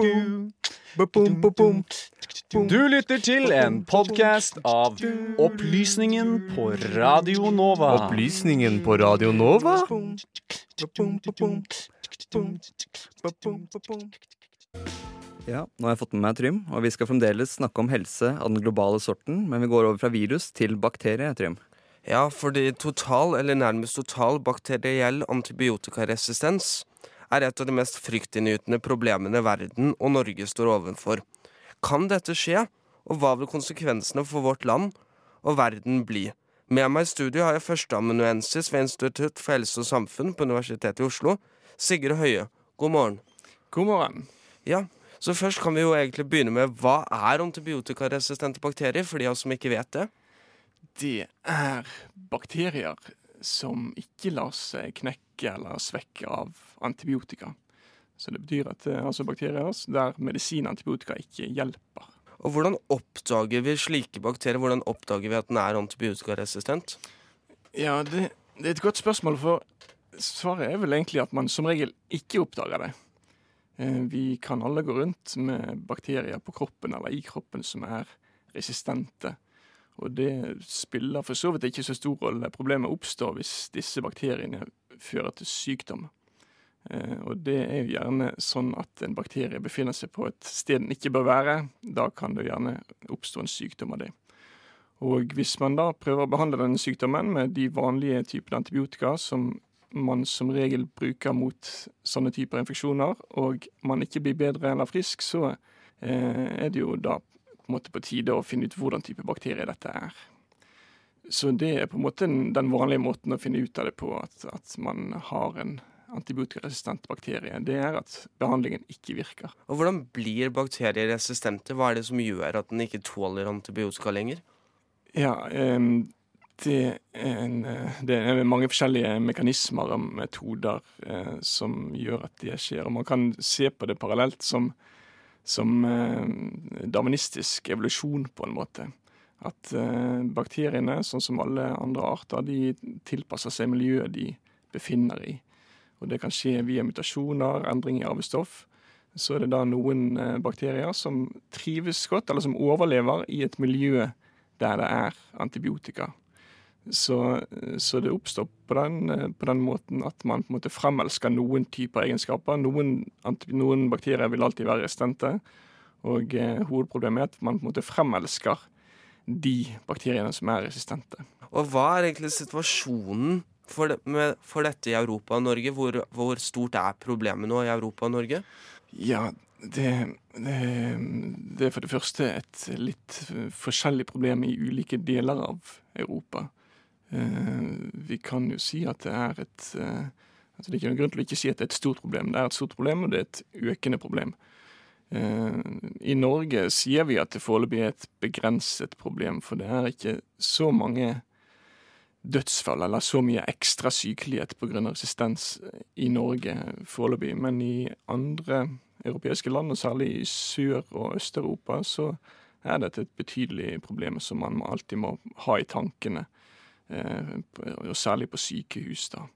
Du lytter til en podkast av Opplysningen på Radio Nova. Opplysningen på Radio Nova? Ja, nå har jeg fått med meg Trym, og vi skal fremdeles snakke om helse av den globale sorten, men vi går over fra virus til bakterie, Trym. Ja, fordi total eller nærmest total bakteriell antibiotikaresistens er et av de mest fryktinngytende problemene verden og Norge står overfor. Kan dette skje, og hva vil konsekvensene for vårt land og verden bli? Med meg i studio har jeg førsteamanuensis ved Institutt for helse og samfunn på Universitetet i Oslo, Sigurd Høie. God morgen. God morgen. Ja, så først kan vi jo egentlig begynne med hva er antibiotikaresistente bakterier, for de av oss som ikke vet det? Det er bakterier som ikke lar seg knekke eller svekke av antibiotika. Så det betyr at det er altså bakterier der medisin og antibiotika ikke hjelper. Og hvordan oppdager vi slike bakterier? Hvordan oppdager vi at den er antibiotikaresistent? Ja, det, det er et godt spørsmål, for svaret er vel egentlig at man som regel ikke oppdager det. Eh, vi kan alle gå rundt med bakterier på kroppen eller i kroppen som er resistente. Og det spiller for så vidt ikke så stor rolle. Problemet oppstår hvis disse bakteriene fører til sykdom. Eh, og det er jo gjerne sånn at en bakterie befinner seg på et sted den ikke bør være. Da kan det gjerne oppstå en sykdom av det. Og hvis man da prøver å behandle denne sykdommen med de vanlige typene antibiotika som man som regel bruker mot sånne typer infeksjoner, og man ikke blir bedre eller frisk, så eh, er det jo da på en måte på tide å finne ut hvordan type bakterie dette er. Så det er på en måte den vanlige måten å finne ut av det på, at, at man har en antibiotikaresistent bakterie. Det er at behandlingen ikke virker. Og Hvordan blir bakterier resistente? Hva er det som gjør at den ikke tåler antibiotika lenger? Ja, det er, en, det er mange forskjellige mekanismer og metoder eh, som gjør at det skjer. Og Man kan se på det parallelt som som eh, darwinistisk evolusjon, på en måte. At eh, bakteriene, sånn som alle andre arter, de tilpasser seg miljøet de befinner i. Og det kan skje via mutasjoner, endring i arvestoff. Så er det da noen eh, bakterier som trives godt, eller som overlever i et miljø der det er antibiotika. Så, så, det oppstår på den, på den, måten at man på en måte fremelsker noen typer egenskaper. Noen, noen bakterier vil alltid være resistente. Og eh, hovedproblemet er at man på en måte fremelsker de bakteriene som er resistente. Og hva er egentlig situasjonen for, det, med, for dette i Europa og Norge? Hvor, hvor, stort er problemet nå i Europa og Norge? Ja, det, det, det er for det første et litt forskjellig problem i ulike deler av Europa. Eh, vi kan jo si at det er et altså Det er ikke noen grunn til å ikke si at det er et stort problem. Det er et stort problem, og det er et økende problem. Eh, I Norge sier vi at det foreløpig er et begrenset problem, for det er ikke så mange dødsfall eller så mye ekstra sykelighet pga. resistens i Norge foreløpig. Men i andre europeiske land, og særlig i Sør- og Øst-Europa, så er dette et betydelig problem som man alltid må ha i tankene. Eh, og særlig på sykehus. da.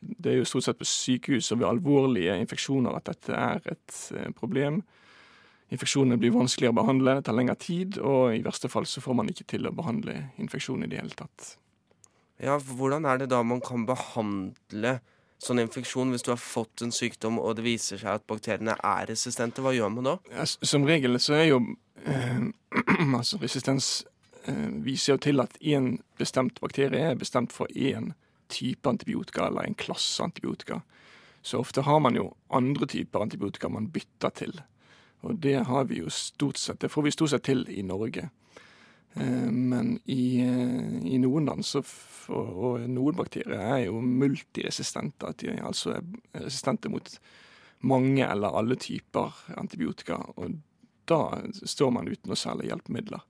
Det er jo stort sett på sykehus og ved alvorlige infeksjoner at dette er et eh, problem. Infeksjonene blir vanskeligere å behandle, det tar lengre tid, og i verste fall så får man ikke til å behandle infeksjonen i det hele tatt. Ja, Hvordan er det da man kan behandle sånn infeksjon hvis du har fått en sykdom og det viser seg at bakteriene er resistente? Hva gjør man da? Ja, som regel så er jo eh, altså resistens viser jo til at én bestemt bakterie er bestemt for én type antibiotika eller en klasse antibiotika. Så ofte har man jo andre typer antibiotika man bytter til. Og det har vi jo stort sett, det får vi stort sett til i Norge. Eh, men i, eh, i noen land og noen bakterier er jo multiresistente. At de altså er resistente mot mange eller alle typer antibiotika. Og da står man uten noe særlig hjelpemidler.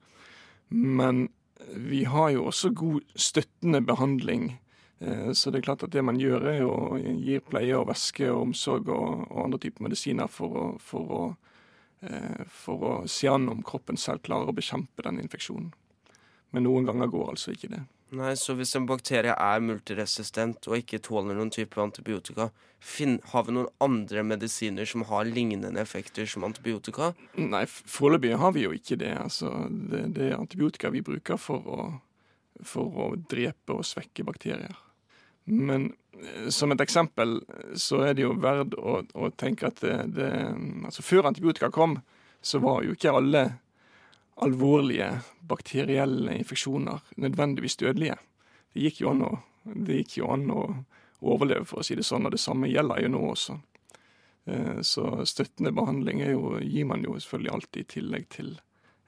Men vi har jo også god støttende behandling. Eh, så det er klart at det man gjør, er å gi pleie og væske og omsorg og, og andre typer medisiner for å, for, å, eh, for å se an om kroppen selv klarer å bekjempe den infeksjonen. Men noen ganger går altså ikke det. Nei, Så hvis en bakterie er multiresistent og ikke tåler noen type antibiotika, finn, har vi noen andre medisiner som har lignende effekter som antibiotika? Nei, foreløpig har vi jo ikke det. Altså, det, det er antibiotika vi bruker for å, for å drepe og svekke bakterier. Men eh, som et eksempel så er det jo verdt å, å tenke at det, det, altså Før antibiotika kom, så var jo ikke alle alvorlige bakterielle infeksjoner nødvendigvis dødelige. Det gikk jo an å, gikk jo an å overleve, for å si det sånn, og det samme gjelder jo nå også. Eh, så støttende behandling jo, gir man jo selvfølgelig alltid i tillegg til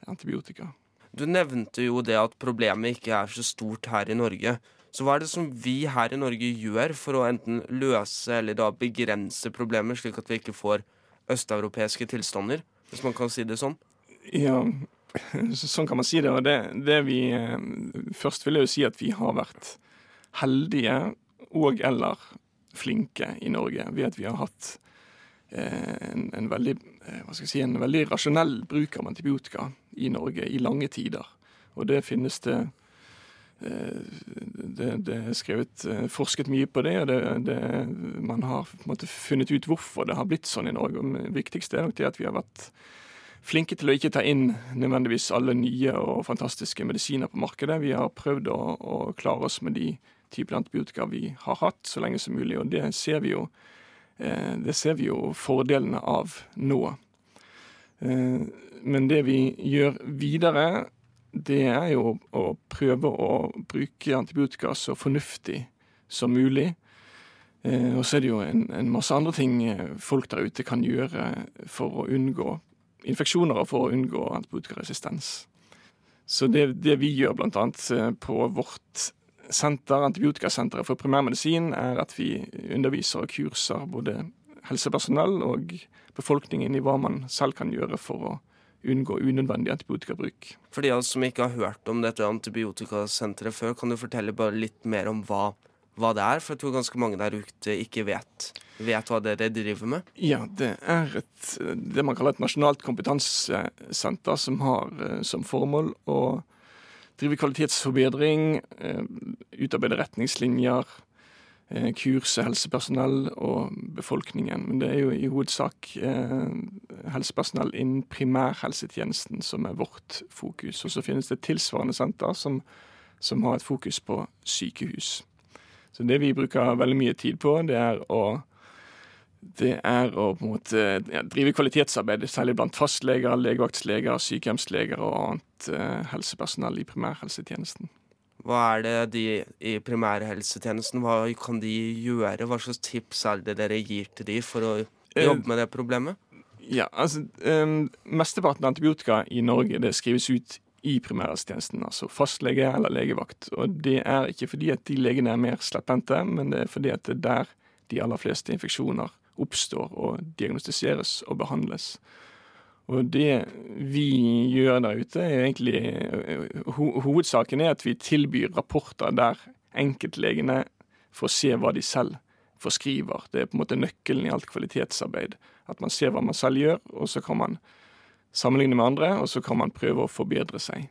antibiotika. Du nevnte jo det at problemet ikke er så stort her i Norge. Så hva er det som vi her i Norge gjør for å enten løse eller da begrense problemet, slik at vi ikke får østeuropeiske tilstander, hvis man kan si det sånn? Ja, sånn kan man si det. Og det, det vi eh, Først vil jeg jo si at vi har vært heldige og eller flinke i Norge ved at vi har hatt eh, en, en, veldig, eh, hva skal jeg si, en veldig rasjonell bruk av antibiotika i Norge i lange tider. Og det finnes det det, det, er skrevet, forsket mye på det, og det, det, man har måte, funnet ut hvorfor det har blitt sånn i Norge. Og det viktigste er nok det at vi har vært flinke til å ikke ta inn nødvendigvis alle nye og fantastiske medisiner på markedet. Vi har prøvd å, å klare oss med de typer antibiotika vi har hatt, så lenge som mulig. Og det ser vi jo, eh, det ser vi jo fordelene av nå. Eh, men det vi gjør videre, det er jo å prøve å bruke antibiotika så fornuftig som mulig. Eh, og så er det jo en, en masse andre ting folk der ute kan gjøre for å unngå infeksjoner og for å unngå antibiotikaresistens. Så det, det vi gjør bl.a. Eh, på vårt senter, Antibiotikasenteret for primærmedisin, er at vi underviser og kurser både helsepersonell og befolkningen i hva man selv kan gjøre for å unngå unødvendig antibiotikabruk. For de av oss som ikke har hørt om dette antibiotikasenteret før, kan du fortelle bare litt mer om hva hva det er? For jeg tror ganske mange der ute ikke vet, vet hva dere driver med. Ja, det er et, det man kaller et nasjonalt kompetansesenter som har eh, som formål å drive kvalitetsforbedring, eh, utarbeide retningslinjer, eh, kurse helsepersonell og befolkningen. Men det er jo i hovedsak helsepersonell innen primærhelsetjenesten som er vårt fokus. Og så finnes det tilsvarende senter som, som har et fokus på sykehus. Så det vi bruker veldig mye tid på, det er å det er å måte ja, drive kvalitetsarbeid, særlig blant fastleger, legevaktsleger, sykehjemsleger og annet eh, helsepersonell i primærhelsetjenesten. Hva er det de i primærhelsetjenesten, hva kan de gjøre? Hva slags tips er det dere gir til de for å eh, jobbe med det problemet? Ja, altså, um, Mesteparten av antibiotika i Norge det skrives ut i primærhelsetjenesten, altså fastlege eller legevakt. Og det er ikke fordi at de legene er mer slepphendte, men det er fordi at det er der de aller fleste infeksjoner oppstår og diagnostiseres og behandles. Og det vi gjør der ute, er egentlig ho Hovedsaken er at vi tilbyr rapporter der enkeltlegene får se hva de selv forskriver. Det er på en måte nøkkelen i alt kvalitetsarbeid. At man ser hva man selv gjør, og så kan man sammenligne med andre, og så kan man prøve å forbedre seg.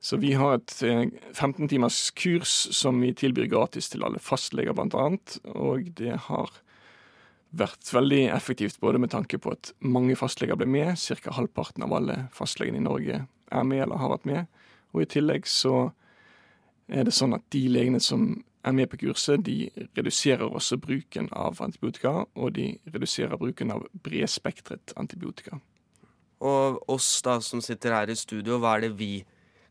Så vi har et 15 eh, timers kurs som vi tilbyr gratis til alle fastleger, bl.a. Og det har vært veldig effektivt både med tanke på at mange fastleger ble med, ca. halvparten av alle fastlegene i Norge er med eller har vært med. Og i tillegg så er det sånn at de legene som er med på kurset, de reduserer også bruken av antibiotika, og de reduserer bruken av bredspektret antibiotika. Og oss da som sitter her i studio, hva er det vi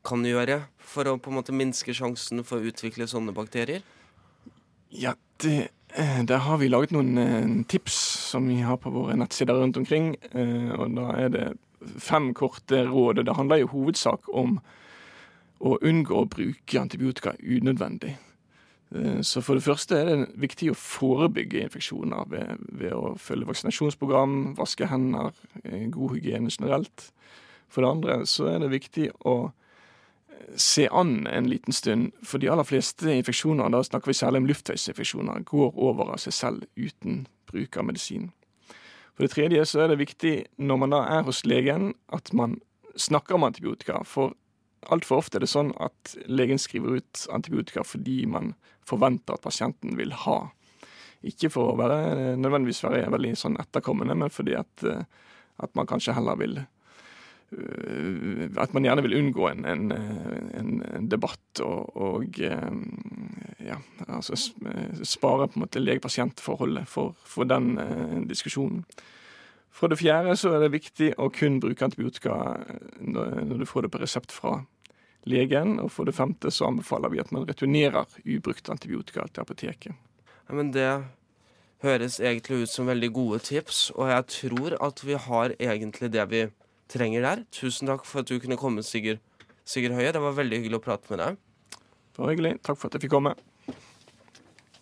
kan gjøre for å på en måte minske sjansen for å utvikle sånne bakterier? Ja, det, eh, der har vi laget noen eh, tips som vi har på våre nettsider rundt omkring. Eh, og da er det fem korte råd. Det handler i hovedsak om å unngå å bruke antibiotika unødvendig. Eh, så for det første er det viktig å forebygge infeksjoner ved, ved, å følge vaksinasjonsprogram, vaske hender, eh, god hygiene generelt. For det andre så er det viktig å eh, se an en liten stund, for de aller fleste infeksjoner, da snakker vi særlig om luftveisinfeksjoner, går over av seg selv uten bruk av medisin. For det tredje så er det viktig når man da er hos legen, at man snakker om antibiotika. For altfor ofte er det sånn at legen skriver ut antibiotika fordi man forventer at pasienten vil ha. Ikke for å være, nødvendigvis være veldig sånn etterkommende, men fordi at, eh, at man kanskje heller vil øh, At man gjerne vil unngå en, en, en, debatt og, og øh, ja, altså spare på en måte lege-pasient-forholdet for, for den diskusjonen. For det fjerde så er det viktig å kun bruke antibiotika eh, når, når du får det på resept fra legen. Og for det femte så anbefaler vi at man returnerer ubrukt antibiotika til apoteket. Ja, men det høres egentlig ut som veldig gode tips, og jeg tror at vi har egentlig det vi trenger der. Tusen takk for at du kunne komme, Sigurd, Sigurd Høie. Det var veldig hyggelig å prate med deg. Bare hyggelig. Takk for at jeg fikk komme.